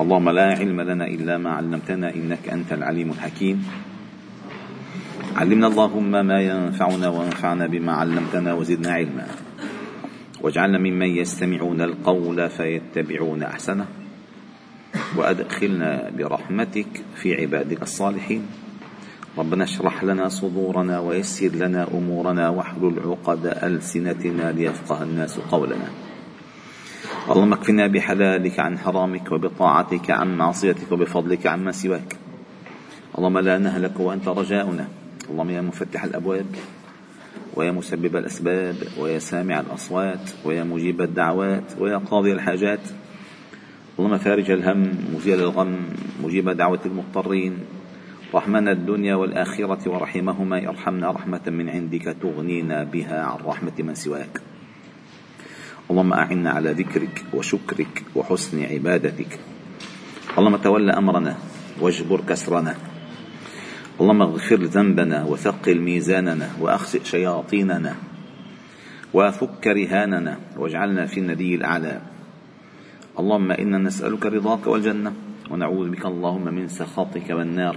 اللهم لا علم لنا إلا ما علمتنا إنك أنت العليم الحكيم. علمنا اللهم ما ينفعنا وانفعنا بما علمتنا وزدنا علما. واجعلنا ممن يستمعون القول فيتبعون أحسنه. وأدخلنا برحمتك في عبادك الصالحين. ربنا اشرح لنا صدورنا ويسر لنا أمورنا واحلل عقد ألسنتنا ليفقه الناس قولنا. اللهم اكفنا بحلالك عن حرامك وبطاعتك عن معصيتك وبفضلك عما سواك. اللهم لا نهلك وأنت رجاؤنا. اللهم يا مفتح الأبواب ويا مسبب الأسباب ويا سامع الأصوات ويا مجيب الدعوات ويا قاضي الحاجات. اللهم فارج الهم مزيل الغم مجيب دعوة المضطرين. رحمنا الدنيا والآخرة ورحمهما ارحمنا رحمة من عندك تغنينا بها عن رحمة من سواك. اللهم أعنا على ذكرك وشكرك وحسن عبادتك. اللهم تول أمرنا واجبر كسرنا. اللهم اغفر ذنبنا وثقل ميزاننا وأخسئ شياطيننا وفك رهاننا واجعلنا في الندي الأعلى. اللهم إنا نسألك رضاك والجنة ونعوذ بك اللهم من سخطك والنار.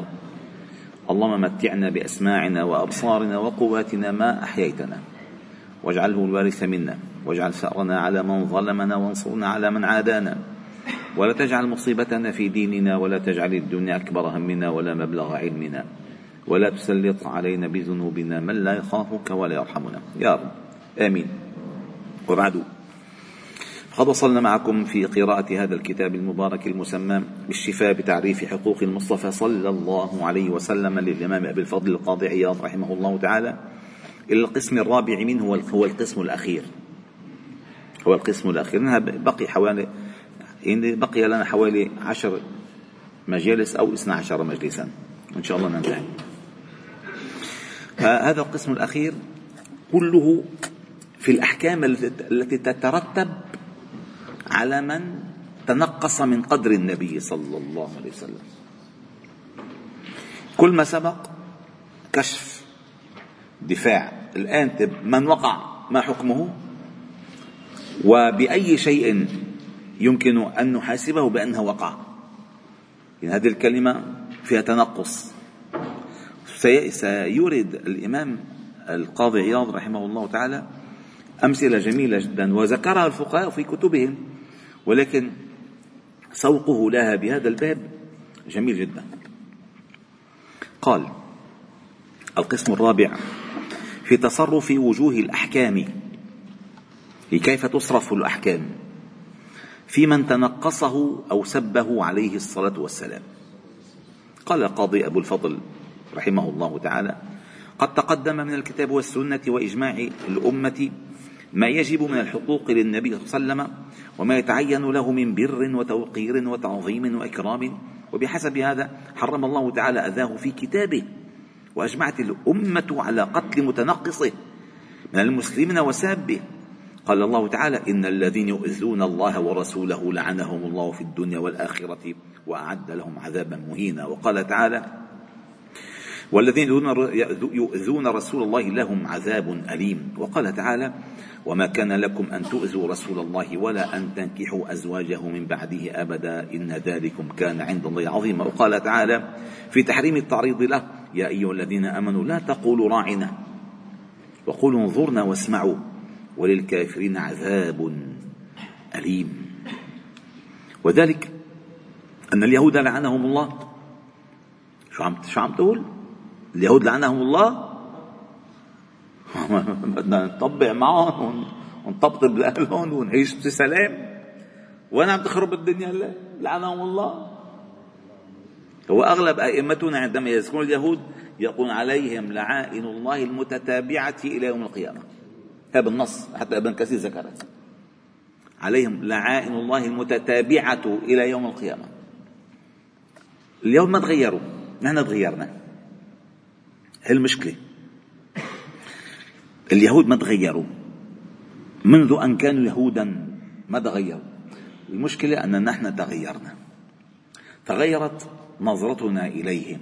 اللهم متعنا بأسماعنا وأبصارنا وقواتنا ما أحييتنا. واجعله الوارث منا. واجعل ثأرنا على من ظلمنا وانصرنا على من عادانا. ولا تجعل مصيبتنا في ديننا ولا تجعل الدنيا أكبر همنا ولا مبلغ علمنا. ولا تسلط علينا بذنوبنا من لا يخافك ولا يرحمنا. يا رب. آمين. وبعد. قد وصلنا معكم في قراءة هذا الكتاب المبارك المسمى بالشفاء بتعريف حقوق المصطفى صلى الله عليه وسلم للإمام أبي الفضل القاضي عياض رحمه الله تعالى. إلى القسم الرابع منه هو القسم الأخير. هو القسم الأخير. بقي حوالي يعني بقي لنا حوالي عشر مجالس أو اثنا عشر مجلسا. إن شاء الله ننتهي. هذا القسم الأخير كله في الأحكام التي تترتب على من تنقص من قدر النبي صلى الله عليه وسلم. كل ما سبق كشف دفاع. الآن من وقع ما حكمه؟ وبأي شيء يمكن أن نحاسبه بأنه وقع. يعني هذه الكلمة فيها تنقص. سيورد الإمام القاضي عياض رحمه الله تعالى أمثلة جميلة جدا وذكرها الفقهاء في كتبهم ولكن سوقه لها بهذا الباب جميل جدا. قال القسم الرابع في تصرف وجوه الأحكام كيف تصرف الأحكام؟ في من تنقصه أو سبه عليه الصلاة والسلام. قال قاضي أبو الفضل رحمه الله تعالى قد تقدم من الكتاب والسنة وإجماع الأمة ما يجب من الحقوق للنبي صلى الله عليه وسلم وما يتعين له من بر وتوقير وتعظيم وإكرام. وبحسب هذا حرم الله تعالى أذاه في كتابه وأجمعت الأمة على قتل متنقصه من المسلمين وسابه قال الله تعالى إن الذين يؤذون الله ورسوله لعنهم الله في الدنيا والآخرة وأعد لهم عذابا مهينا. وقال تعالى والذين يؤذون رسول الله لهم عذاب أليم. وقال تعالى وما كان لكم أن تؤذوا رسول الله ولا أن تنكحوا أزواجه من بعده أبدا إن ذلكم كان عند الله عظيما. وقال تعالى في تحريم التعريض له يا أيها الذين آمنوا لا تقولوا راعنا وقولوا انظرنا واسمعوا. وللكافرين عذاب أليم. وذلك أن اليهود لعنهم الله. شو عم شو عم تقول؟ اليهود لعنهم الله؟ بدنا نطبع معهم ونطبطب لأهلهم ونعيش بسلام. وين عم تخرب الدنيا هلا؟ لعنهم الله. هو أغلب أئمتنا عندما يذكرون اليهود يقول عليهم لعائن الله المتتابعة إلى يوم القيامة. هذا بالنص حتى ابن كثير ذكرها عليهم لعائن الله المتتابعة إلى يوم القيامة. اليوم ما تغيروا نحن تغيرنا. هي المشكلة؟ اليهود ما تغيروا. منذ أن كانوا يهودا ما تغيروا. المشكلة أن نحن تغيرنا. تغيرت نظرتنا إليهم.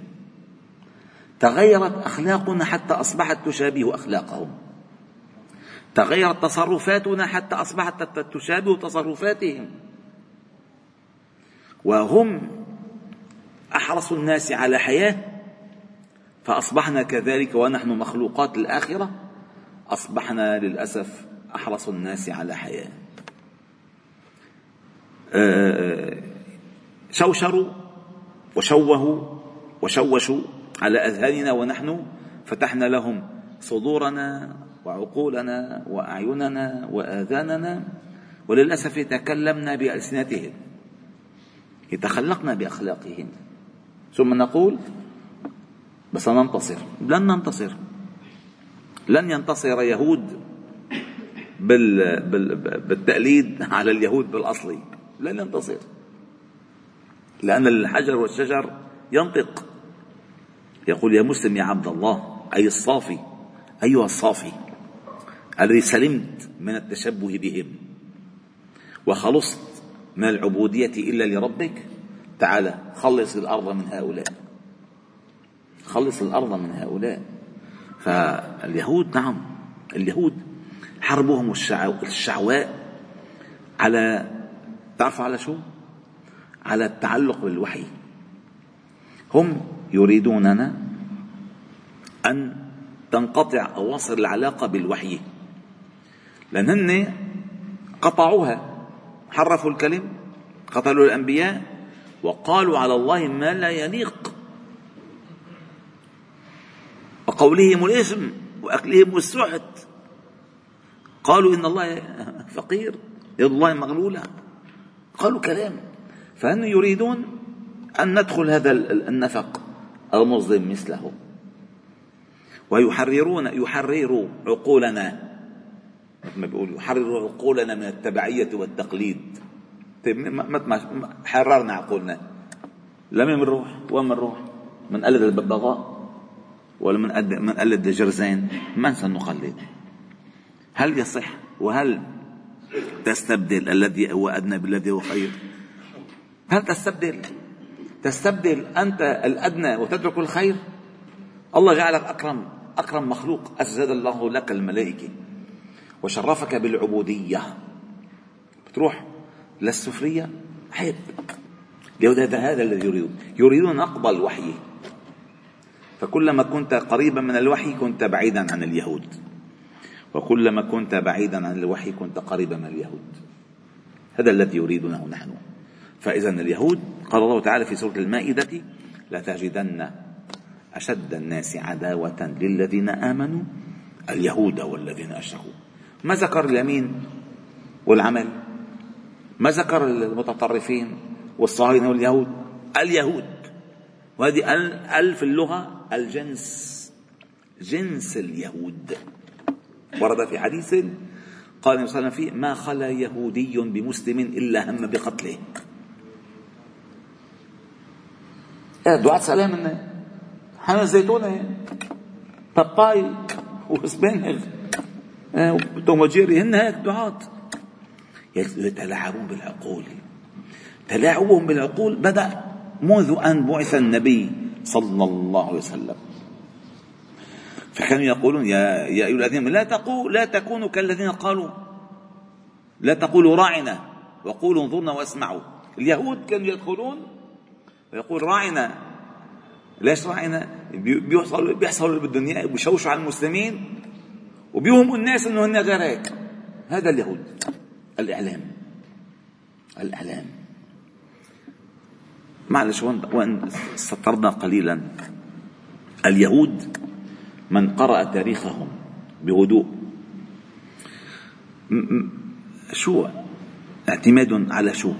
تغيرت أخلاقنا حتى أصبحت تشابه أخلاقهم. تغيرت تصرفاتنا حتى أصبحت تشابه تصرفاتهم. وهم أحرص الناس على حياة فأصبحنا كذلك ونحن مخلوقات الآخرة أصبحنا للأسف أحرص الناس على حياة. آه، شوشروا وشوهوا وشوشوا على أذهاننا ونحن فتحنا لهم صدورنا وعقولنا وأعيننا وآذاننا وللأسف تكلمنا بألسنتهم. يتخلقنا بأخلاقهم. ثم نقول بس ننتصر. لن ننتصر. لن ينتصر يهود بال... بال... بالتقليد على اليهود بالأصلي لن ينتصر. لأن الحجر والشجر ينطق. يقول يا مسلم يا عبد الله أي الصافي؟ أيها الصافي؟ الذي سلمت من التشبه بهم وخلصت من العبودية إلا لربك. تعال خلص الأرض من هؤلاء. خلص الأرض من هؤلاء. فاليهود نعم اليهود حربهم الشعواء على تعرفوا على شو؟ على التعلق بالوحي. هم يريدوننا أن تنقطع أواصر العلاقة بالوحي. لأن هن قطعوها. حرفوا الكلم قتلوا الأنبياء وقالوا على الله ما لا يليق. وقولهم الإثم وأكلهم السحت. قالوا إن الله فقير يد الله مغلولة قالوا كلام. فهم يريدون أن ندخل هذا النفق المظلم مثله. ويحررون يحرروا عقولنا. ما بيقولوا. يحرروا عقولنا من التبعية والتقليد. طيب ما حررنا عقولنا. لمين بنروح؟ وين بنروح؟ بنقلد الببغاء ولا من من قلد الجرزين من سنقلد؟ هل يصح وهل تستبدل الذي هو أدنى بالذي هو خير؟ هل تستبدل؟ تستبدل أنت الأدنى وتترك الخير؟ الله جعلك أكرم أكرم مخلوق. أسجد الله لك الملائكة. وشرفك بالعبودية. بتروح للسفرية عيب. هذا هذا الذي يريدون يريدون نقض الوحي فكلما كنت قريبا من الوحي كنت بعيدا عن اليهود. وكلما كنت بعيدا عن الوحي كنت قريبا من اليهود. هذا الذي يريدونه نحن. فإذا اليهود قال الله تعالى في سورة المائدة لتجدن أشد الناس عداوة للذين آمنوا اليهود والذين أشركوا. ما ذكر اليمين والعمل؟ ما ذكر المتطرفين والصهاينة واليهود؟ اليهود. وهذه ال في اللغة الجنس. جنس اليهود. ورد في حديث قال النبي صلى الله عليه وسلم فيه ما خلا يهودي بمسلم إلا هم بقتله. دعاء سلام منه حنا الزيتونة باباي وسبانغ توم وجيري هن هيك دعاة يتلاعبون بالعقول. تلاعبهم بالعقول بدأ منذ أن بعث النبي صلى الله عليه وسلم. فكانوا يقولون يا يا أيها الذين لا تقول لا تكونوا كالذين قالوا. لا تقولوا راعنا وقولوا انظرنا واسمعوا. اليهود كانوا يدخلون ويقول راعنا. ليش راعنا؟ بيحصلوا بيحصلوا اياه بيشوشوا على المسلمين. وبيوهموا الناس إنه هن غير هيك هذا اليهود. الإعلام. الإعلام. معلش وين وين سطرنا قليلا. اليهود من قرأ تاريخهم بهدوء. شو؟ اعتماد على شو؟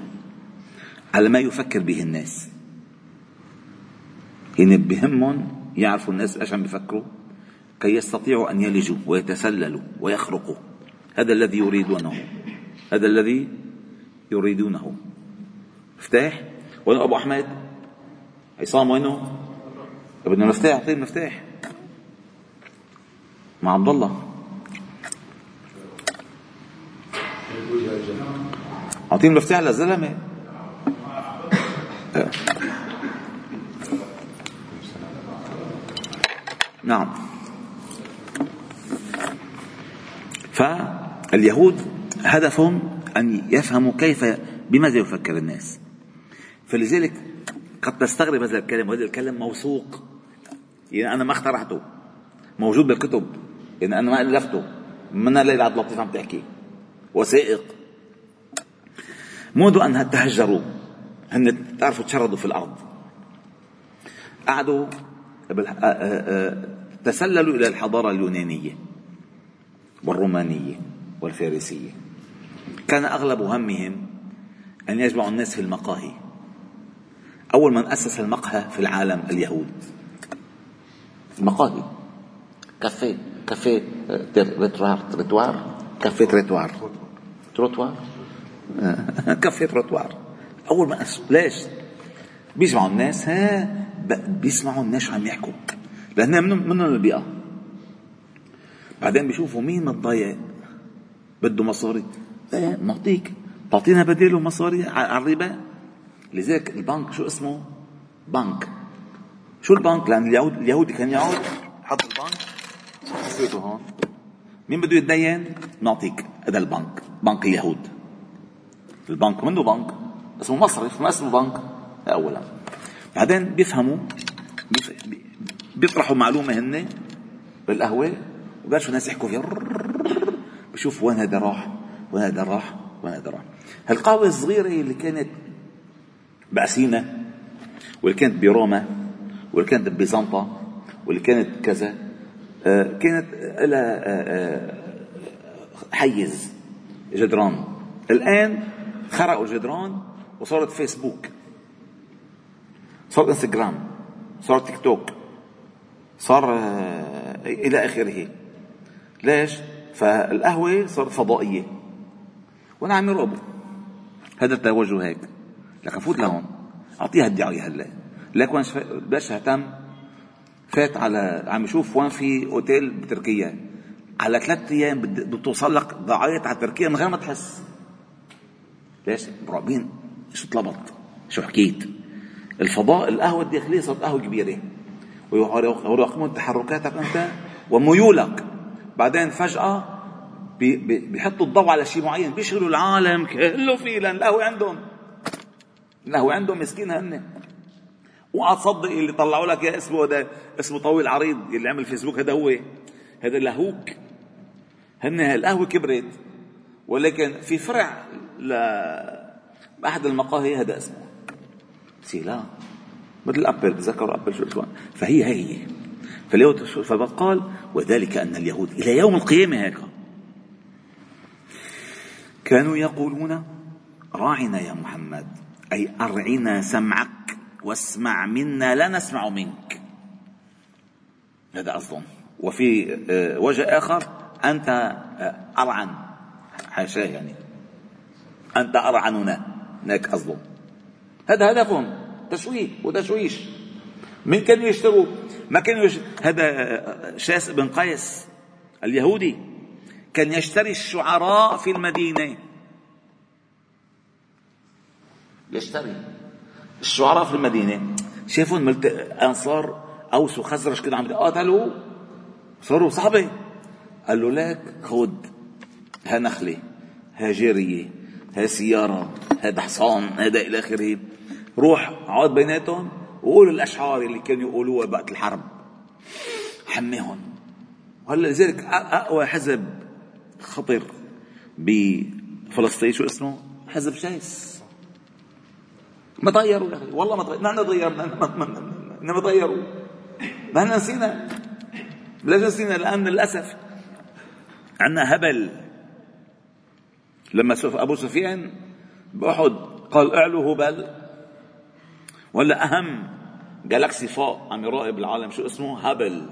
على ما يفكر به الناس. يعني بهمهم يعرفوا الناس إيش عم بيفكروا كي يستطيعوا أن يلجوا ويتسللوا ويخرقوا هذا الذي يريدونه. هذا الذي يريدونه. مفتاح؟ وين أبو أحمد؟ عصام وينه؟ بدنا مفتاح اعطيه مفتاح؟ مع عبد الله. اعطيه المفتاح للزلمه نعم. فاليهود هدفهم أن يفهموا كيف بماذا يفكر الناس. فلذلك قد تستغرب هذا الكلام وهذا الكلام موثوق. يعني أنا ما اخترعته موجود بالكتب. يعني أنا ما ألفته. من الليل عبد اللطيف عم تحكي؟ وثائق. منذ أن تهجروا هن تعرفوا تشردوا في الأرض. قعدوا تسللوا إلى الحضارة اليونانية. والرومانية والفارسية. كان أغلب همهم أن يجمعوا الناس في المقاهي. أول من أسس المقهى في العالم اليهود. المقاهي. café café trottoir trottoir café trottoir trottoir؟ café trottoir. أول ما أسس ليش؟ بيسمعوا الناس ها بيسمعوا الناس شو عم يحكوا. لأنها منهم منهم البيئة. بعدين بيشوفوا مين متضايق بده مصاري. إيه نعطيك. تعطينا بديله مصاري على الربا لذلك البنك شو اسمه؟ بنك. شو البنك؟ لأن اليهود اليهودي كان يقعد حط البنك. حطيته هون. مين بده يتدين؟ نعطيك. هذا البنك. بنك اليهود. البنك منه بنك؟ اسمه مصرف ما اسمه بنك. اولا. بعدين بيفهموا. بيطرحوا معلومة هن. بالقهوه وبلشوا الناس يحكوا فيها بشوف وين هذا راح وين هذا راح وين هذا راح. هالقهوة الصغيرة اللي كانت بأثينا واللي كانت بروما واللي كانت ببيزنطة واللي كانت كذا. آه، كانت لها آه، آه، حيز جدران. الآن خرقوا الجدران وصارت فيسبوك صار انستغرام صار تيك توك صار إلى آخره. ليش؟ فالقهوة صارت فضائية. وأنا عم يراقبوا هذا التوجه هيك. لك فوت لهون. أعطيها الدعاية هلأ. لك وين بلش أهتم. فات على عم يشوف وين في أوتيل بتركيا. على ثلاث أيام بده توصل لك دعاية على تركيا من غير ما تحس. ليش؟ مراقبين شو طلبت؟ شو حكيت؟ الفضاء القهوة الداخلية صارت قهوة كبيرة. ويراقبون تحركاتك أنت وميولك. بعدين فجأة بيحطوا الضوء على شيء معين بيشغلوا العالم كله فيه لأن القهوة عندهم. القهوة عندهم مسكين هن. اوعى تصدق اللي طلعوا لك يا اسمه هذا اسمه طويل عريض اللي عمل فيسبوك هذا هو. هذا لهوك هن القهوة كبرت. ولكن في فرع لأحد المقاهي هذا اسمه. سيلا مثل أبل بتذكروا أبل شو اسمه فهي هي. فاليهود فقال وذلك أن اليهود إلى يوم القيامة هيك كانوا يقولون راعنا يا محمد أي أرعنا سمعك واسمع منا لا نسمع منك. هذا قصدهم وفي آه، وجه آخر أنت آه، أرعن. حاشاه يعني. أنت أرعننا هناك قصدهم هذا هدفهم تشويه وتشويش. من كانوا يشتروا؟ ما كانوا يش... هذا شاس بن قيس اليهودي كان يشتري الشعراء في المدينة. يشتري الشعراء في المدينة. شافوا ملت... أنصار أوس وخزرج كده عم يتقاتلوا صاروا صحبة قال له لك خد ها نخلة ها جارية ها سيارة هذا حصان هذا إلى آخره. روح اقعد بيناتهم. وقولوا الأشعار اللي كانوا يقولوها وقت الحرب. حميهم. وهلا لذلك أقوى حزب خطر بفلسطين شو اسمه؟ حزب شايس. ما طيروا يا أخي. والله ما طيروا نحن طيرنا انما طيروا. نحن نسينا. ليش نسينا؟ لأن للأسف عندنا هبل. لما أبو سفيان بأحد قال اعلوا هبل. ولا أهم جالاكسي فوق عم يراقب العالم. شو اسمه؟ هابل.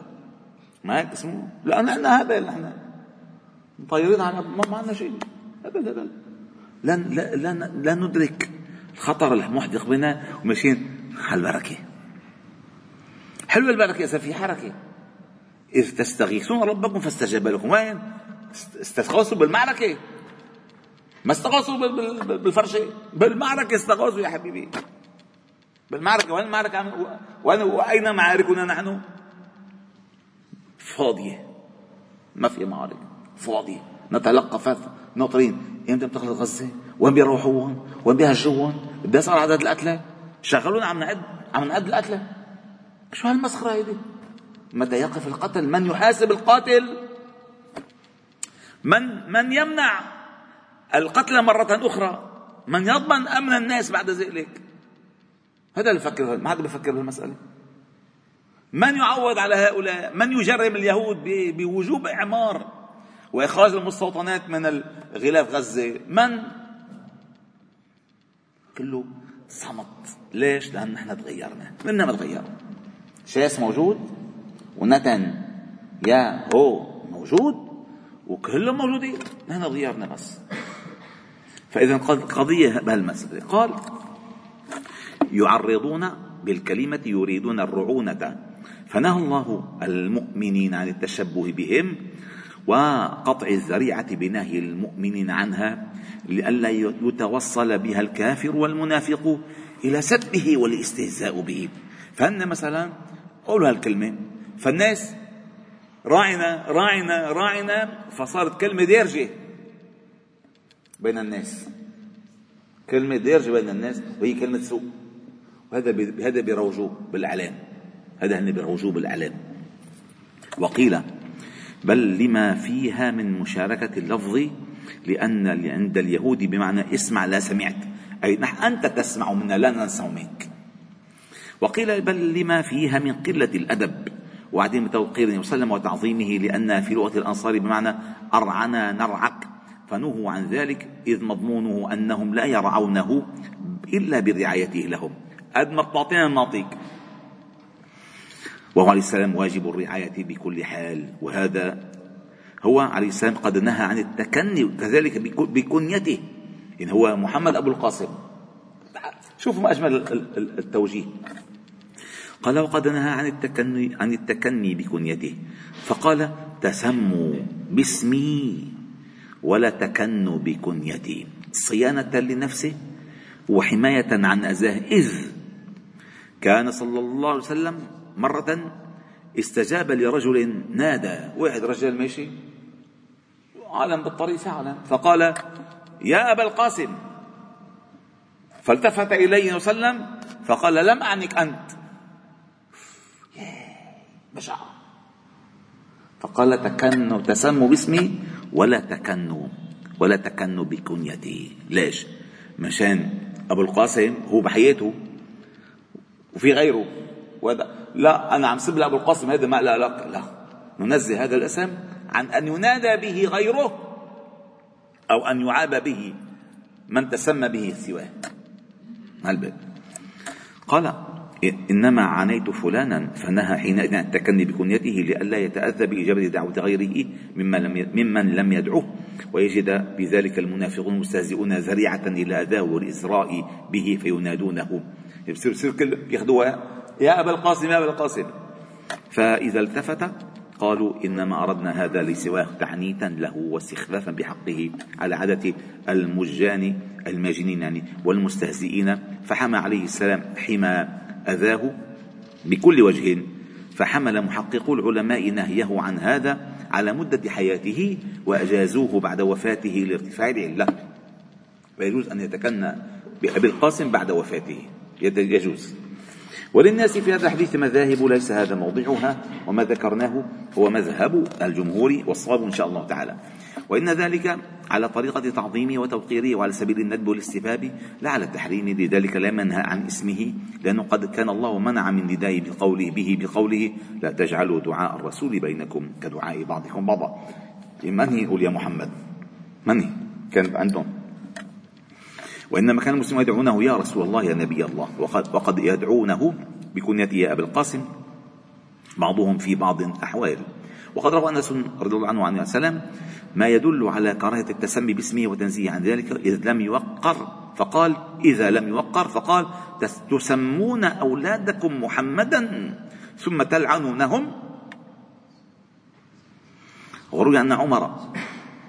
ما هيك اسمه؟ لأن إحنا هبل نحن مطيرين على ما عندنا شيء. هبل هبل لن لن لا ندرك الخطر المحدق بنا. وماشيين. على البركه حلوة البركة اذا في حركة. إذ تستغيثون ربكم فاستجاب لكم. وين؟ استغاثوا بالمعركة. ما استغاثوا بالفرشة. بالمعركة استغاثوا يا حبيبي. بالمعركة وين المعركة وين وأين معاركنا نحن؟ فاضية. ما في معارك. فاضية. نتلقى ناطرين إمتى بتخلص غزة؟ وين بيروحون وين بيهجوهم قد صار عدد القتلى شغلونا عم نعد عم نعد القتلى شو هالمسخرة هيدي؟ متى يقف القتل. من يحاسب القاتل؟ من من يمنع القتل مرة أخرى؟ من يضمن أمن الناس بعد ذلك؟ هذا اللي بفكر ما حدا بفكر بالمسألة من يعوض على هؤلاء؟ من يجرم اليهود بوجوب إعمار وإخراج المستوطنات من غلاف غزة؟ من؟ كله صمت. ليش؟ لأن نحن تغيرنا. منا ما تغير. شاس موجود ونتن. يا هو موجود وكلهم موجودين. نحن تغيرنا بس. فإذا القضية بهالمسألة. قال يعرضون بالكلمة يريدون الرعونة. فنهى الله المؤمنين عن التشبه بهم وقطع الذريعة بنهي المؤمنين عنها لئلا يتوصل بها الكافر والمنافق إلى سبه والاستهزاء به. فهن مثلا قولوا هالكلمة فالناس راعنا راعنا راعنا فصارت كلمة دارجة بين الناس. كلمة دارجة بين الناس وهي كلمة سوء. وهذا هذا بيروجوه بالإعلام. هذا هن بيروجوه بالإعلام وقيل بل لما فيها من مشاركة اللفظ لأن عند اليهود بمعنى اسمع لا سمعت. أي نحن أنت تسمع منا لا نسمع منك. وقيل بل لما فيها من قلة الأدب وعدم توقير النبي صلى الله عليه وسلم وتعظيمه لأن في لغة الأنصار بمعنى أرعنا نرعك. فنهوا عن ذلك إذ مضمونه أنهم لا يرعونه إلا برعايته لهم. قد ما بتعطينا نعطيك وهو عليه السلام واجب الرعاية بكل حال. وهذا هو عليه السلام قد نهى عن التكني كذلك بكنيته. إن هو محمد أبو القاسم. شوفوا ما أجمل التوجيه. قال وقد نهى عن التكني عن التكني بكنيته. فقال تسموا باسمي ولا تكنوا بكنيتي. صيانة لنفسه وحماية عن أذاه إذ كان صلى الله عليه وسلم مرة استجاب لرجل نادى. واحد رجل ماشي عالم بالطريق فعلا. فقال يا أبا القاسم. فالتفت إليه وسلم فقال لم أعنك أنت. بشع. فقال تكنوا تسموا باسمي ولا تكنوا ولا تكنوا بكنيتي. ليش؟ مشان أبو القاسم هو بحياته وفي غيره. وهذا لا أنا عم سب أبو القاسم هذا ما لا لا لا. ننزه هذا الاسم عن أن ينادى به غيره أو أن يعاب به من تسمى به سواه. هالبيت قال إنما عانيت فلانا فنهى حينئذ عن التكني بكنيته لئلا يتأذى بإجابة دعوة غيره ممن لم ممن لم يدعوه. ويجد بذلك المنافقون المستهزئون ذريعة إلى أذاه والإزراء به فينادونه. يصير يصير كل ياخذوها. يا أبا القاسم يا أبا القاسم. فإذا التفت قالوا إنما أردنا هذا لسواه تعنيتا له واستخفافا بحقه على عادة المجان الماجنين يعني والمستهزئين. فحمى عليه السلام حمى أذاه بكل وجه. فحمل محققو العلماء نهيه عن هذا على مدة حياته وأجازوه بعد وفاته لارتفاع العلة. فيجوز أن يتكنى بأبي القاسم بعد وفاته. يجوز. وللناس في هذا الحديث مذاهب ليس هذا موضعها وما ذكرناه هو مذهب الجمهور والصواب إن شاء الله تعالى. وإن ذلك على طريقة تعظيمه وتوقيره وعلى سبيل الندب والاستفاب لا على التحريم لذلك لا منهى عن اسمه لأنه قد كان الله منع من نداء بقوله به بقوله لا تجعلوا دعاء الرسول بينكم كدعاء بعضكم بعضا من يقول يا محمد؟ من كان عندهم. وإنما كان المسلمون يدعونه يا رسول الله يا نبي الله. وقد, وقد يدعونه بكنيته يا أبا القاسم. بعضهم في بعض أحوال وقد روى أنس رضي الله عنه عن السلام ما يدل على كراهة التسمي باسمه وتنزيه عن ذلك إذ لم يوقر. فقال إذا لم يوقر فقال تسمون أولادكم محمدا ثم تلعنونهم. وروي أن عمر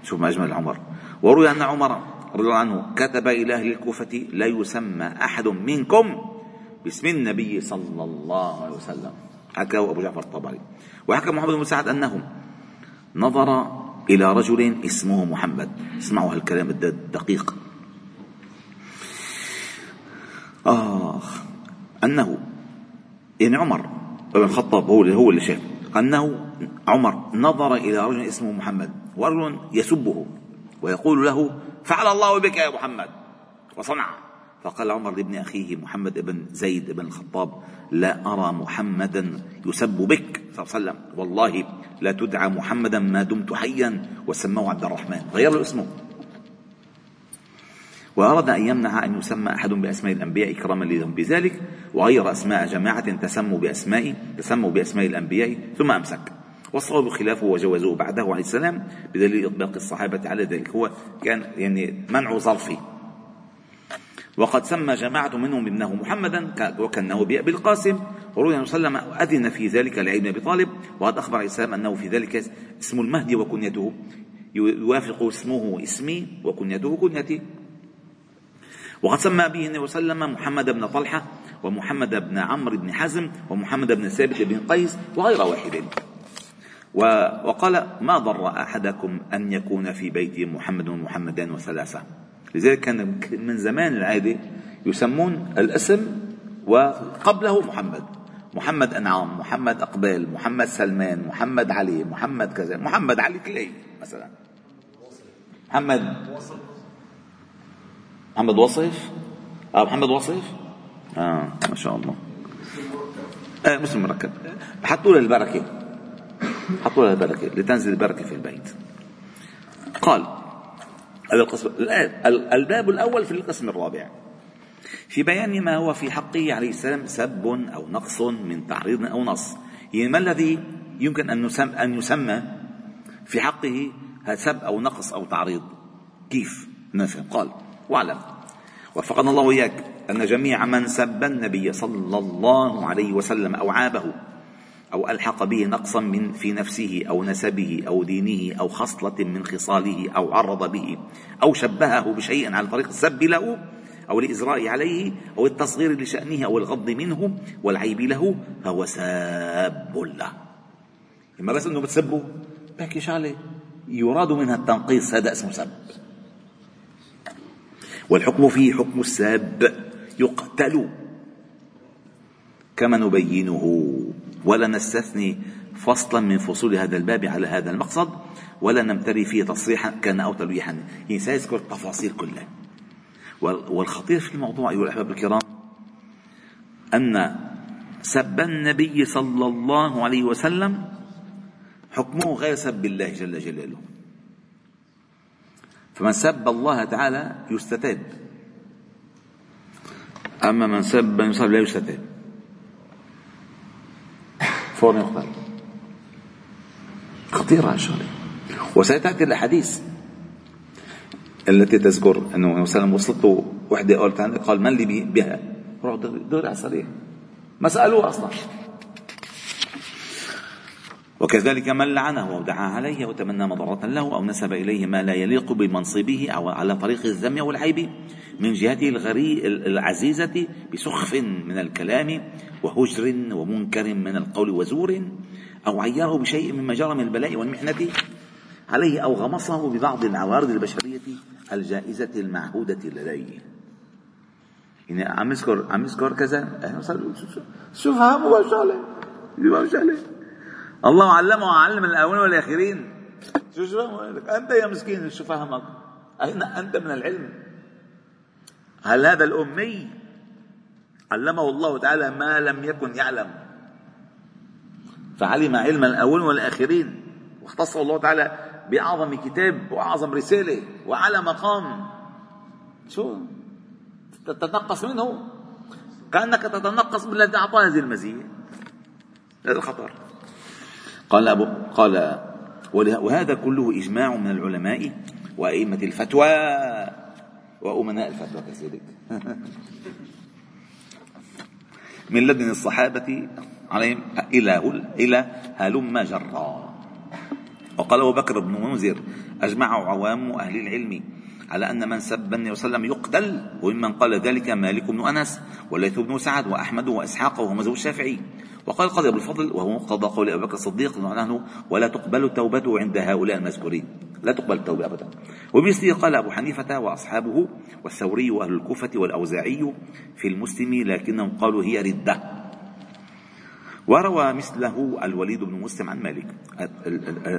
شوف ما أجمل عمر. وروي أن عمر رضي الله عنه كتب إلى أهل الكوفة لا يسمى أحد منكم باسم النبي صلى الله عليه وسلم. حكى أبو جعفر الطبري. وحكى محمد بن سعد أنه نظر إلى رجل اسمه محمد. اسمعوا هالكلام الدقيق. آه أنه يعني عمر بن الخطاب هو اللي هو اللي شاف أنه عمر نظر إلى رجل اسمه محمد ورجل يسبه ويقول له فعل الله بك يا محمد. وصنع فقال عمر لابن أخيه محمد بن زيد بن الخطاب لا أرى محمدا يسب بك. صلى الله عليه وسلم. والله لا تدعى محمدا ما دمت حيا. وسموه عبد الرحمن. غير له اسمه. وأراد أن يمنع أن يسمى أحد بأسماء الأنبياء إكراما لهم. بذلك وغير أسماء جماعة تسموا بأسماء تسموا بأسماء الأنبياء ثم أمسك. والصواب خلافه وجوزوه بعده عليه السلام بدليل إطلاق الصحابة على ذلك. هو كان يعني منع ظرفي وقد سمى جماعة منهم ابنه محمدا وكأنه بأبي القاسم. وروي أنه وسلم أذن في ذلك لعلي بن أبي طالب. وقد أخبر عليه السلام أنه في ذلك اسم المهدي وكنيته. يوافق اسمه اسمي وكنيته كنيتي. وقد سمى به النبي صلى الله عليه وسلم محمد بن طلحة ومحمد بن عمرو بن حزم ومحمد بن ثابت بن قيس وغير واحد. وقال ما ضر أحدكم أن يكون في بيته محمد ومحمدان وثلاثة؟ لذلك كان من زمان العادة يسمون الاسم وقبله محمد. محمد أنعام محمد أقبال محمد سلمان محمد علي محمد كذا محمد علي كلي مثلا. محمد. محمد وصف؟ آه محمد وصف؟ آه ما شاء الله. آه مسلم مركب. حطوا له البركة. حطوا له البركه لتنزل البركة في البيت. قال هذا القسم الباب الأول في القسم الرابع. في بيان ما هو في حقه عليه السلام سب أو نقص من تعريض أو نص. يعني ما الذي يمكن أن يسمى, أن يسمى في حقه سب أو نقص أو تعريض؟ كيف؟ نفهم. قال واعلم. وفقنا الله إياك أن جميع من سب النبي صلى الله عليه وسلم أو عابه أو ألحق به نقصا من في نفسه أو نسبه أو دينه أو خصلة من خصاله أو عرض به أو شبهه بشيء على طريق السب له أو الإزراء عليه أو التصغير لشأنه أو الغض منه والعيب له فهو ساب له. إما بس أنه بتسبه بحكي شغلة يراد منها التنقيص هذا اسمه سب. والحكم فيه حكم الساب يقتل. كما نبينه. ولا نستثني فصلا من فصول هذا الباب على هذا المقصد ولا نمتري فيه تصريحا كان أو تلويحا. يعني سيذكر التفاصيل كلها. والخطير في الموضوع أيها الأحباب الكرام أن سب النبي صلى الله عليه وسلم حكمه غير سب الله جل جلاله. فمن سب الله تعالى يستتاب. أما من سب لا يستتاب. فورا يقتل خطيرة الشغلة وستأتي الأحاديث التي تذكر أنه مثلا وصلته وحدة قالت قال من لي بها؟ روح دور على الصريح. ما سألوه أصلا. وكذلك من لعنه ودعا عليه وتمنى مضرة له أو نسب إليه ما لا يليق بمنصبه أو على طريق الذم والعيب. من جهته الغري العزيزة بسخف من الكلام وهجر ومنكر من القول وزور أو عيره بشيء مما جرى من البلاء والمحنة عليه أو غمصه ببعض العوارض البشرية الجائزة المعهودة لديه. يعني عم يذكر عم يذكر كذا شو فهموا شغلة. الله علمه وعلم الأولين والآخرين. شو شو أنت يا مسكين شو فهمك. اين أنت من العلم. هل هذا الأمي علمه الله تعالى ما لم يكن يعلم؟ فعلم علم الاولين والآخرين واختصه الله تعالى بأعظم كتاب وأعظم رسالة واعلى مقام. شو؟ تتنقص منه؟ كأنك تتنقص بالذي أعطاه هذه المزية. هذا الخطر. قال أبو قال وهذا كله إجماع من العلماء وأئمة الفتوى. وأمناء الفتوى كذلك من لدن الصحابة عليهم إلى إلى هلم جرا وقال أبو بكر بن منذر أجمع عوام أهل العلم على أن من سب النبي صلى الله عليه وسلم يقتل وممن قال ذلك مالك بن أنس وليث بن سعد وأحمد وإسحاق وهو مذهب الشافعي. وقال قضي أبو الفضل وهو مقتضى قول أبي بكر الصديق عنه ولا تقبل توبته عند هؤلاء المذكورين. لا تقبل التوبة أبدا. وبمثله قال أبو حنيفة وأصحابه والثوري وأهل الكوفة والأوزاعي في المسلم لكنهم قالوا هي ردة. وروى مثله الوليد بن مسلم عن مالك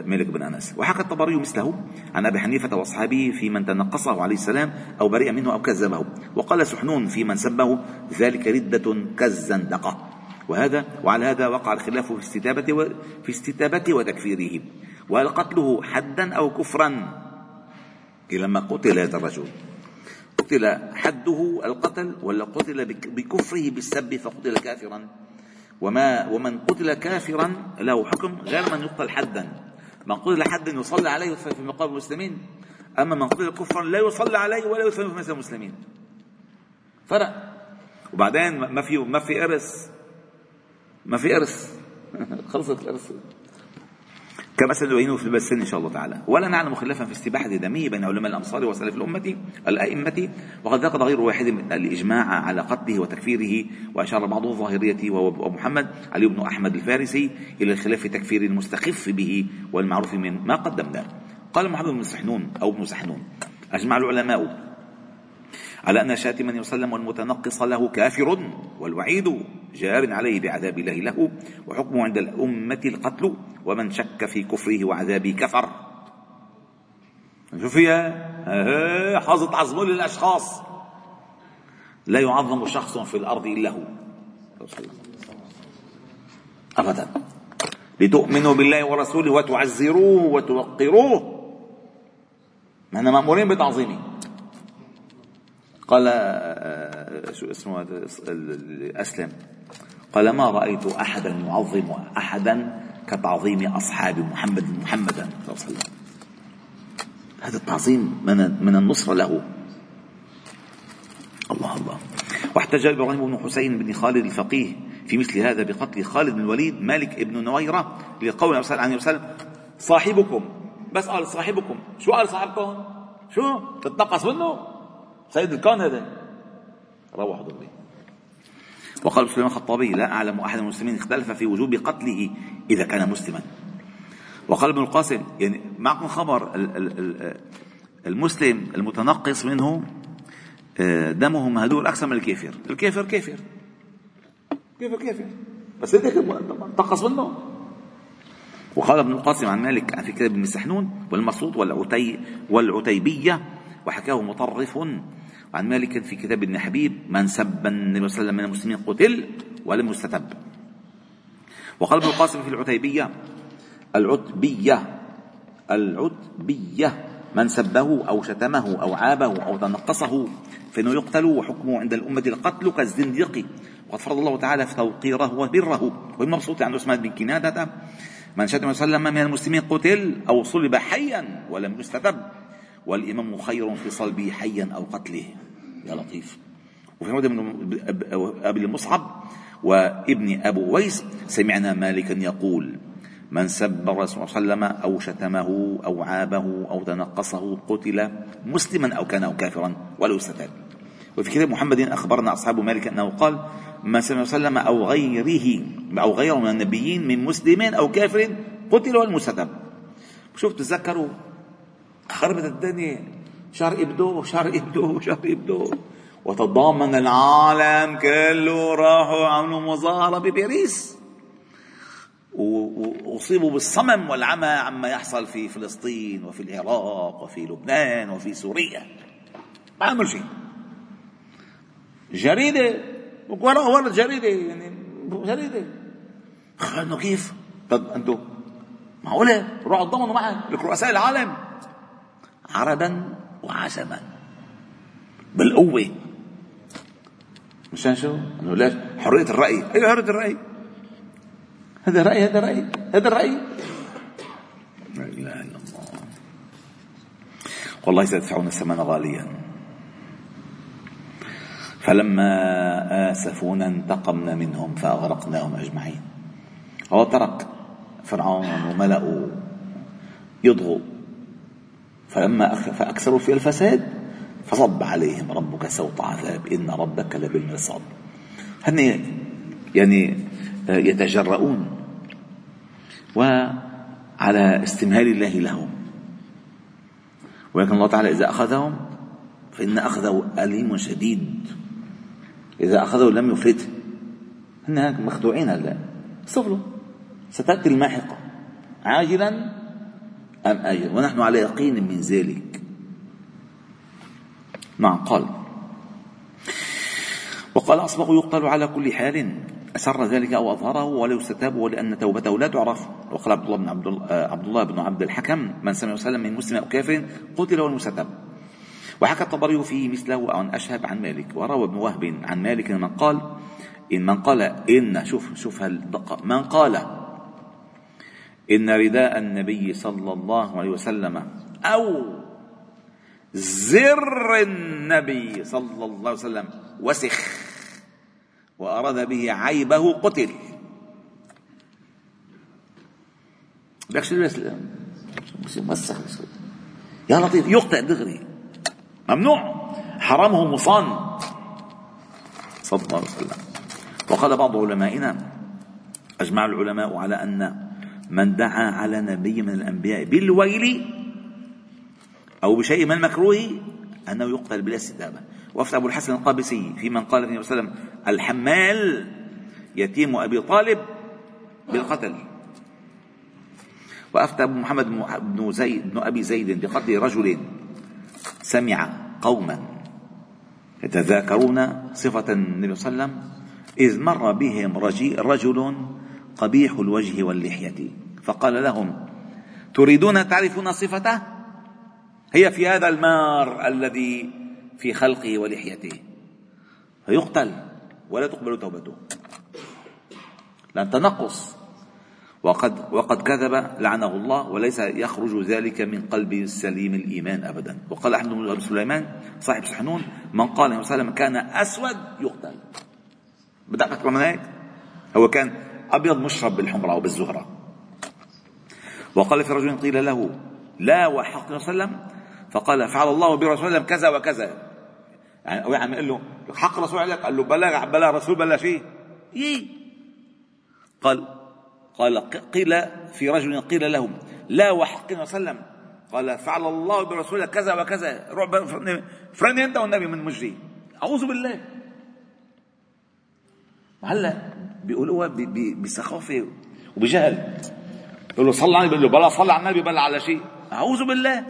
مالك بن أنس. وحكى الطبري مثله عن أبي حنيفة وأصحابه في من تنقصه عليه السلام أو برئ منه أو كذبه. وقال سحنون في من سبه ذلك ردة كالزندقة. وهذا وعلى هذا وقع الخلاف في استتابة في استتابته وتكفيره. وهل قتله حدا أو كفرا. لما قتل هذا الرجل. قتل حده القتل ولا قتل بكفره بالسب فقتل كافرا. وما ومن قتل كافرا له حكم غير من يقتل حدا. من قتل حدا يصلى عليه في مقابل المسلمين. أما من قتل كفرا لا يصلى عليه ولا يدفن في مثل المسلمين. فرق. وبعدين ما في ما في إرث. ما في إرث. خلصت الإرث. كما سنبينه في البث إن شاء الله تعالى. ولا نعلم خلافا في استباحة دمه بين علماء الأمصار وسلف الأمة الأئمة. وقد ذكر غير واحد من الإجماع على قتله وتكفيره وأشار بعض الظاهرية ومحمد علي بن أحمد الفارسي إلى الخلاف في تكفير المستخف به والمعروف من ما قدمناه قال محمد بن سحنون أو ابن سحنون أجمع العلماء على أن شاتما يسلم والمتنقص له كافر والوعيد جار عليه بعذاب الله له وحكمه عند الأمة القتل ومن شك في كفره وعذابه كفر. شوف يا حاظت عظمه للأشخاص. لا يعظم شخص في الأرض إلا هو. أبدا. لتؤمنوا بالله ورسوله وتعزروه وتوقروه. نحن مأمورين بتعظيمه. قال آه، شو اسمه هذا؟ أسلم. قال ما رأيت أحدا يعظم أحدا كتعظيم أصحاب محمد محمدا صلى الله عليه وسلم. هذا التعظيم من من النصرة له. الله الله. واحتج إبراهيم بن حسين بن خالد الفقيه في مثل هذا بقتل خالد بن الوليد مالك ابن نويرة لقول صلى الله عليه وسلم صاحبكم. بس قال صاحبكم. شو قال صاحبكم؟ شو؟ تتنقص منه؟ سيد الكون هذا. روح دغري وقال سليمان الخطابي لا أعلم أحد المسلمين اختلف في وجوب قتله إذا كان مسلما. وقال ابن القاسم يعني معكم خبر المسلم المتنقص منه آه، دمه مهدور أكثر من الكافر. الكافر كافر. كافر كافر. بس انت تنقص منه. وقال ابن القاسم عن مالك في كتاب ابن سحنون والعتي والعتيبية وحكاه مطرف عن مالك في كتاب ابن حبيب من سب النبي صلى الله عليه وسلم من المسلمين قتل ولم يستتب. وقال ابن القاسم في العتيبية العتبية العتبية من سبه أو شتمه أو عابه أو تنقصه فإنه يقتل وحكمه عند الأمة القتل كالزنديق. وقد فرض الله تعالى في توقيره وبره والمبسوط عند عثمان بن كنادة من شتم وسلم من المسلمين قتل أو صلب حيا ولم يستتب. والإمام خير في صلبه حيا أو قتله. يا لطيف. وفي رواية من أبي المصعب وابن أبو ويس سمعنا مالكا يقول من سب الرسول صلى الله عليه وسلم أو شتمه أو عابه أو تنقصه قتل مسلما أو كان أو كافرا ولو استتاب. وفي كتاب محمد أخبرنا أصحاب مالك أنه قال من سب وسلم أو غيره أو غيره من النبيين من مسلم أو كافر قتل والمستتاب. شوف تذكروا خربت الدنيا. شهر ابدو شهر ابدو شهر ابدو وتضامن العالم كله راحوا عملوا مظاهرة بباريس. وأصيبوا بالصمم والعمى عما يحصل في فلسطين وفي العراق وفي لبنان وفي سوريا. ما عمل شيء. جريدة. وراء ورا جريدة يعني. جريدة. انه كيف؟ طب أنتم معقولة؟ روحوا تضامنوا معك لك رؤساء العالم. عربا وعجما بالقوة. مشان شو؟ إنه ليش؟ حرية الرأي، أيوة حرية الرأي. هذا رأي هذا رأي هذا الرأي لا إله إلا الله. والله سيدفعون الثمن غاليا. فلما آسفونا انتقمنا منهم فأغرقناهم أجمعين. هو ترك فرعون وملأه يضغوا فلما فأكثروا في الفساد فصب عليهم ربك سوط عذاب. إن ربك لبالمرصاد هن يعني يتجرؤون وعلى استمهال الله لهم. ولكن الله تعالى إذا أخذهم فإن أخذه أليم شديد. إذا أخذه لم يفلته هن مخدوعين هلا صبروا ستأتي الماحقة. عاجلا أم آجلا ونحن على يقين من ذلك. نعم قال. وقال أصبغ يقتل على كل حال. أسر ذلك أو أظهره ولو استتاب ولأن توبته لا تعرف. وقال عبد الله بن عبد آه، عبد الله بن عبد الحكم من سمع وسلم من مسلم أو كافر قتل والمستتاب وحكى الطبري فيه مثله عن أشهب عن مالك. وروى ابن وهب عن مالك من قال إن من قال إن شوف شوف هالدقة من قال إن رداء النبي صلى الله عليه وسلم أو زر النبي صلى الله عليه وسلم وسخ وأراد به عيبه قتل. شو مسخ يا لطيف يقطع دغري. ممنوع. حرامه مصان. صلى الله عليه وسلم. وقال بعض علمائنا أجمع العلماء على أن من دعا على نبي من الأنبياء بالويل أو بشيء من المكروه أنه يقتل بلا استتابة. وفتى أبو الحسن القابسي في من قال فيه وسلم الحمال يتيم أبي طالب بالقتل. وأفتى أبو محمد بن زيد بن أبي زيد بقتل رجل سمع قوما يتذاكرون صفة النبي صلى الله عليه وسلم إذ مر بهم رجل قبيح الوجه واللحية. فقال لهم تريدون تعرفون صفته؟ هي في هذا المار الذي في خلقه ولحيته. فيقتل ولا تقبل توبته. لأن تنقص. وقد وقد كذب لعنه الله وليس يخرج ذلك من قلب سليم الإيمان ابدا. وقال أحمد بن سليمان صاحب سحنون من قال عليه وسلم كان أسود يقتل. بدك أكثر من هيك؟ هو كان أبيض مشرب بالحمرة أو بالزهرة. وقال في رجل قيل له لا وحق الله وسلم. فقال فعل الله برسول كذا وكذا. يعني هو عم يقول له حق رسول عليك قال له بلا بلا رسول بلا شيء يي قال قال قيل في رجل قيل له لا وحق وسلم. قال فعل الله برسوله كذا وكذا. روح فرني أنت والنبي من مجري. أعوذ بالله. وهلا بيقولوها بسخافه وبجهل. بيقول له صلى على النبي. بيقول له بلا صلى على النبي بلا على شيء. أعوذ بالله.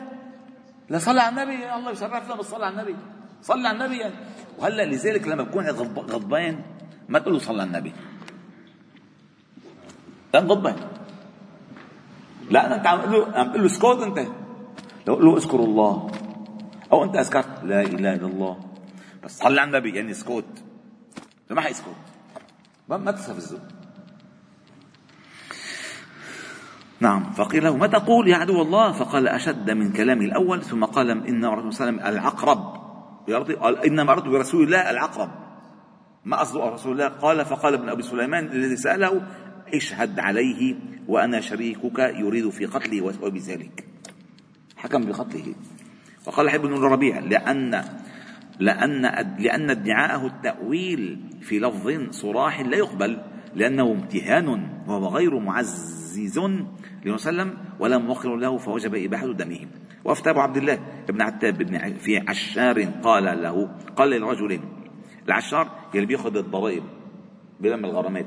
لا صلى على النبي. الله يشرفنا بالصلاة على النبي. صلى على النبي. يعني. وهلا لذلك لما بكون غضبان ما تقول له صلى على النبي. لا غضبان. لا أنت عم تقول له عم تقول له اسكت أنت. لو قول له اذكر الله. أو أنت أذكرت لا إله إلا الله. بس صلي على النبي يعني اسكت. ما حيسكت. ما, تستفزه نعم فقيل له ما تقول يا عدو الله؟ فقال أشد من كلامه الأول. ثم قال إن الرسول صلى الله عليه وسلم العقرب. قال إنما أردت برسول الله العقرب. ما قصده رسول الله؟ قال فقال ابن أبي سليمان الذي سأله اشهد عليه وأنا شريكك يريد في قتله وبذلك حكم بقتله. وقال حب بن الربيع لأن لأن لأن ادعاءه التأويل في لفظ صراح لا يقبل لأنه امتهان وهو غير معزز لوسلم ولا موقر له فوجب إباحة دمه. وأفتى أبو عبد الله بن عتاب بن في عشار قال له قال للرجل العشار يلي بيأخذ الضرائب بلم الغرامات.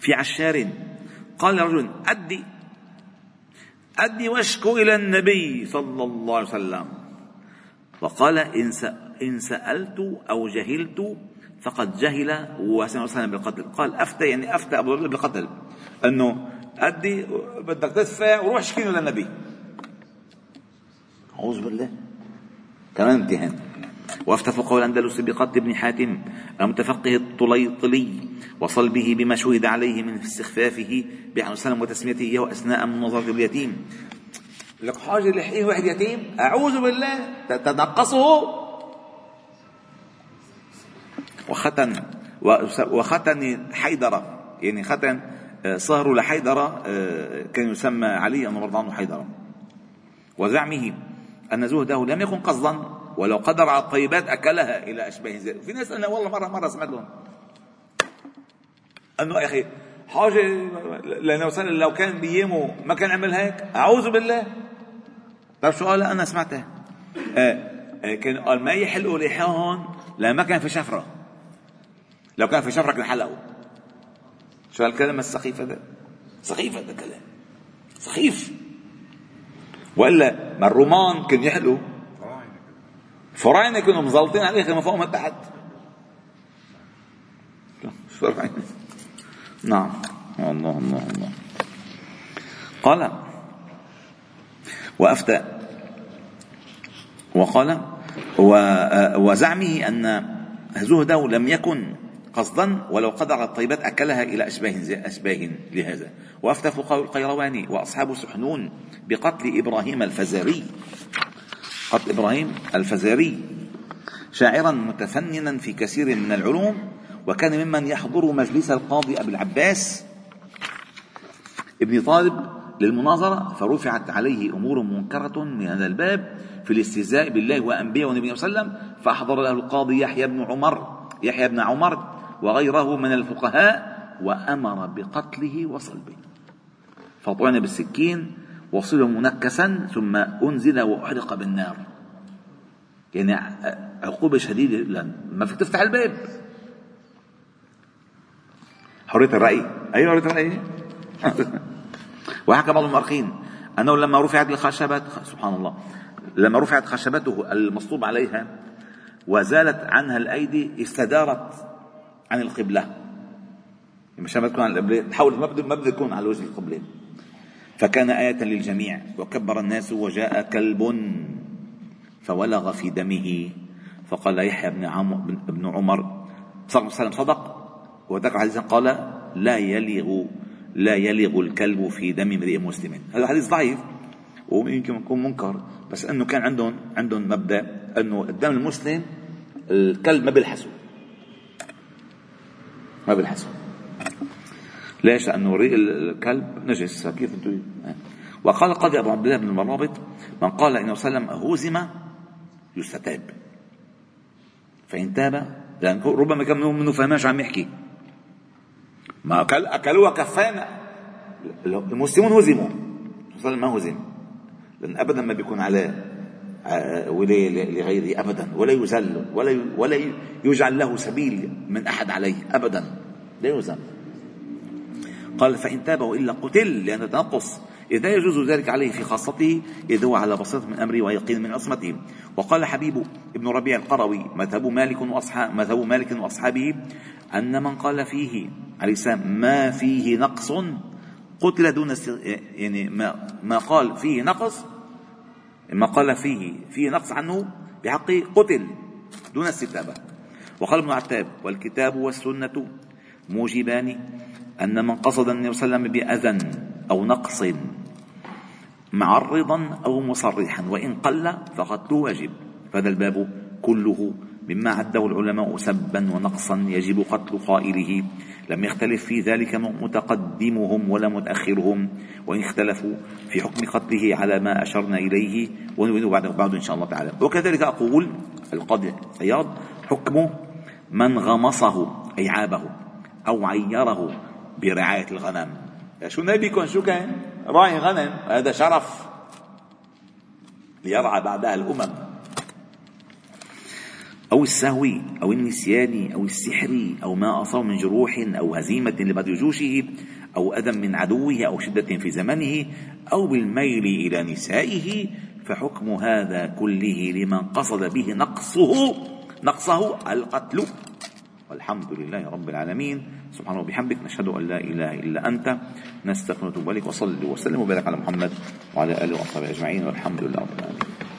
في عشار قال لرجل أدي أدي واشكو إلى النبي صلى الله عليه وسلم. وقال إن سألت أو جهلت فقد جهل وسلم بالقتل. قال أفتى يعني أفتى أبو بالقتل. أنه أدي بدك تدفع وروح اشكي للنبي. أعوذ بالله. كمان امتحان وافتى فقهاء الأندلس بقتل ابن حاتم المتفقه الطليطلي وصلبه بما شهد عليه من استخفافه بعن سلم وتسميته إياه أثناء مناظرة اليتيم. لك حاجة لحيه واحد يتيم. أعوذ بالله. تنقصه وختن وختن حيدرة. يعني ختن آه، صهر لحيدرة آه، كان يسمى علي رضي عنه حيدرة. وزعمه أن زهده لم يكن قصدا ولو قدر على الطيبات أكلها إلى أشباه ذلك في ناس أنا والله مرة مرة سمعت لهم. أنه يا أخي حاجة لأنه لو كان بيامه ما كان عمل هيك؟ أعوذ بالله. طيب شو قال سمعته. آه آه كان قال ما يحلقوا لحاهم لا ما كان في شفرة. لو كان في شفرة كان حلقوا شو هالكلام السخيف هذا. سخيف هذا الكلام. سخيف. وإلا ما الرومان كانوا يحلقوا فراعنة كانوا مزلطين عليه من فوق من تحت. نعم. الله الله الله قال وأفتى. وقال وزعمه أن زهده لم يكن قصدا ولو قدر الطيبات أكلها إلى أشباه أشباه لهذا. وأفتى فقهاء القيرواني وأصحاب سحنون بقتل إبراهيم الفزاري. قتل إبراهيم الفزاري. شاعرا متفننا في كثير من العلوم وكان ممن يحضر مجلس القاضي أبي العباس. ابن طالب للمناظرة فرفعت عليه أمور منكرة من هذا الباب في الاستهزاء بالله وأنبياء ونبيه صلى الله عليه وسلم فأحضر له القاضي يحيى بن عمر يحيى بن عمر وغيره من الفقهاء وأمر بقتله وصلبه. فطعن بالسكين وصل منكسا ثم أنزل وأحرق بالنار. يعني عقوبة شديدة ما فيك تفتح الباب. حرية الرأي. أي حرية الرأي. وحكى بعض المؤرخين. أنه لما رفعت الخشبات سبحان الله لما رفعت خشبته المصلوب عليها وزالت عنها الأيدي استدارت عن القبلة. مشان ما تكون على القبلة تحول ما بده ما بده يكون على وجه القبلة. فكان آية للجميع. وكبر الناس وجاء كلب فولغ في دمه. فقال يحيى بن عمر بن عمر صلى الله عليه وسلم صدق؟ وذكر حديثا قال لا يلغ لا يلغ الكلب في دم امرئ مسلم. هذا حديث ضعيف ويمكن يكون منكر بس إنه كان عندهم عندهم مبدأ إنه الدم المسلم الكلب ما بيلحسه. ما بيلحسه. ليش؟ لأنه ريق الكلب نجس. كيف أنتم وقال القاضي أبو عبد الله بن المرابط من قال إنه وسلم هزم يستتاب. فإن تاب لأن ربما كان منه فهماش عم يحكي. ما أكل أكلوها كفانا المسلمون هزموا. صلى ما هزم لأن أبدا ما بيكون عليه آه، ولاية لغيره أبدا ولا يذل ولا ولا يجعل له سبيل من أحد عليه أبدا. لا يزل. قال فإن تاب وإلا قتل لأن تنقص إذا يجوز ذلك عليه في خاصته إذ هو على بسيطة من أمره ويقين من عصمته وقال حبيب ابن ربيع القروي مذهب مالك وأصحاب مذهب مالك وأصحابه أن من قال فيه عليه السلام ما فيه نقص قتل دون يعني ما, ما قال فيه نقص ما قال فيه فيه نقص عنه بحقه قتل دون استتابة. وقال ابن عتاب والكتاب والسنة موجبان أن من قصد النبي صلى الله عليه وسلم بأذى أو نقص. معرضا أو مصرحا وإن قل فقد واجب فهذا الباب كله مما عده العلماء سبا ونقصا يجب قتل قائله. لم يختلف في ذلك متقدمهم ولا متأخرهم. وإن اختلفوا في حكم قتله على ما أشرنا إليه ونبين بعد بعد إن شاء الله تعالى. وكذلك أقول القاضي عياض حكم من غمصه أي عابه أو عيره برعاية الغنم. شو نبيكم شو كان؟ راعي غنم هذا شرف ليرعى بعدها الأمم. أو السهو أو النسيان أو السحر أو ما أصاب من جروح أو هزيمة لبعض جيوشه أو أذى من عدوه أو شدة في زمنه أو بالميل إلى نسائه فحكم هذا كله لمن قصد به نقصه نقصه القتل. والحمد لله رب العالمين. سبحانه وبحمدك نشهد أن لا إله إلا أنت. نستغفرك ونتوب إليك. وصلي وسلم وبارك على محمد وعلى آله وصحبه أجمعين. والحمد لله رب العالمين.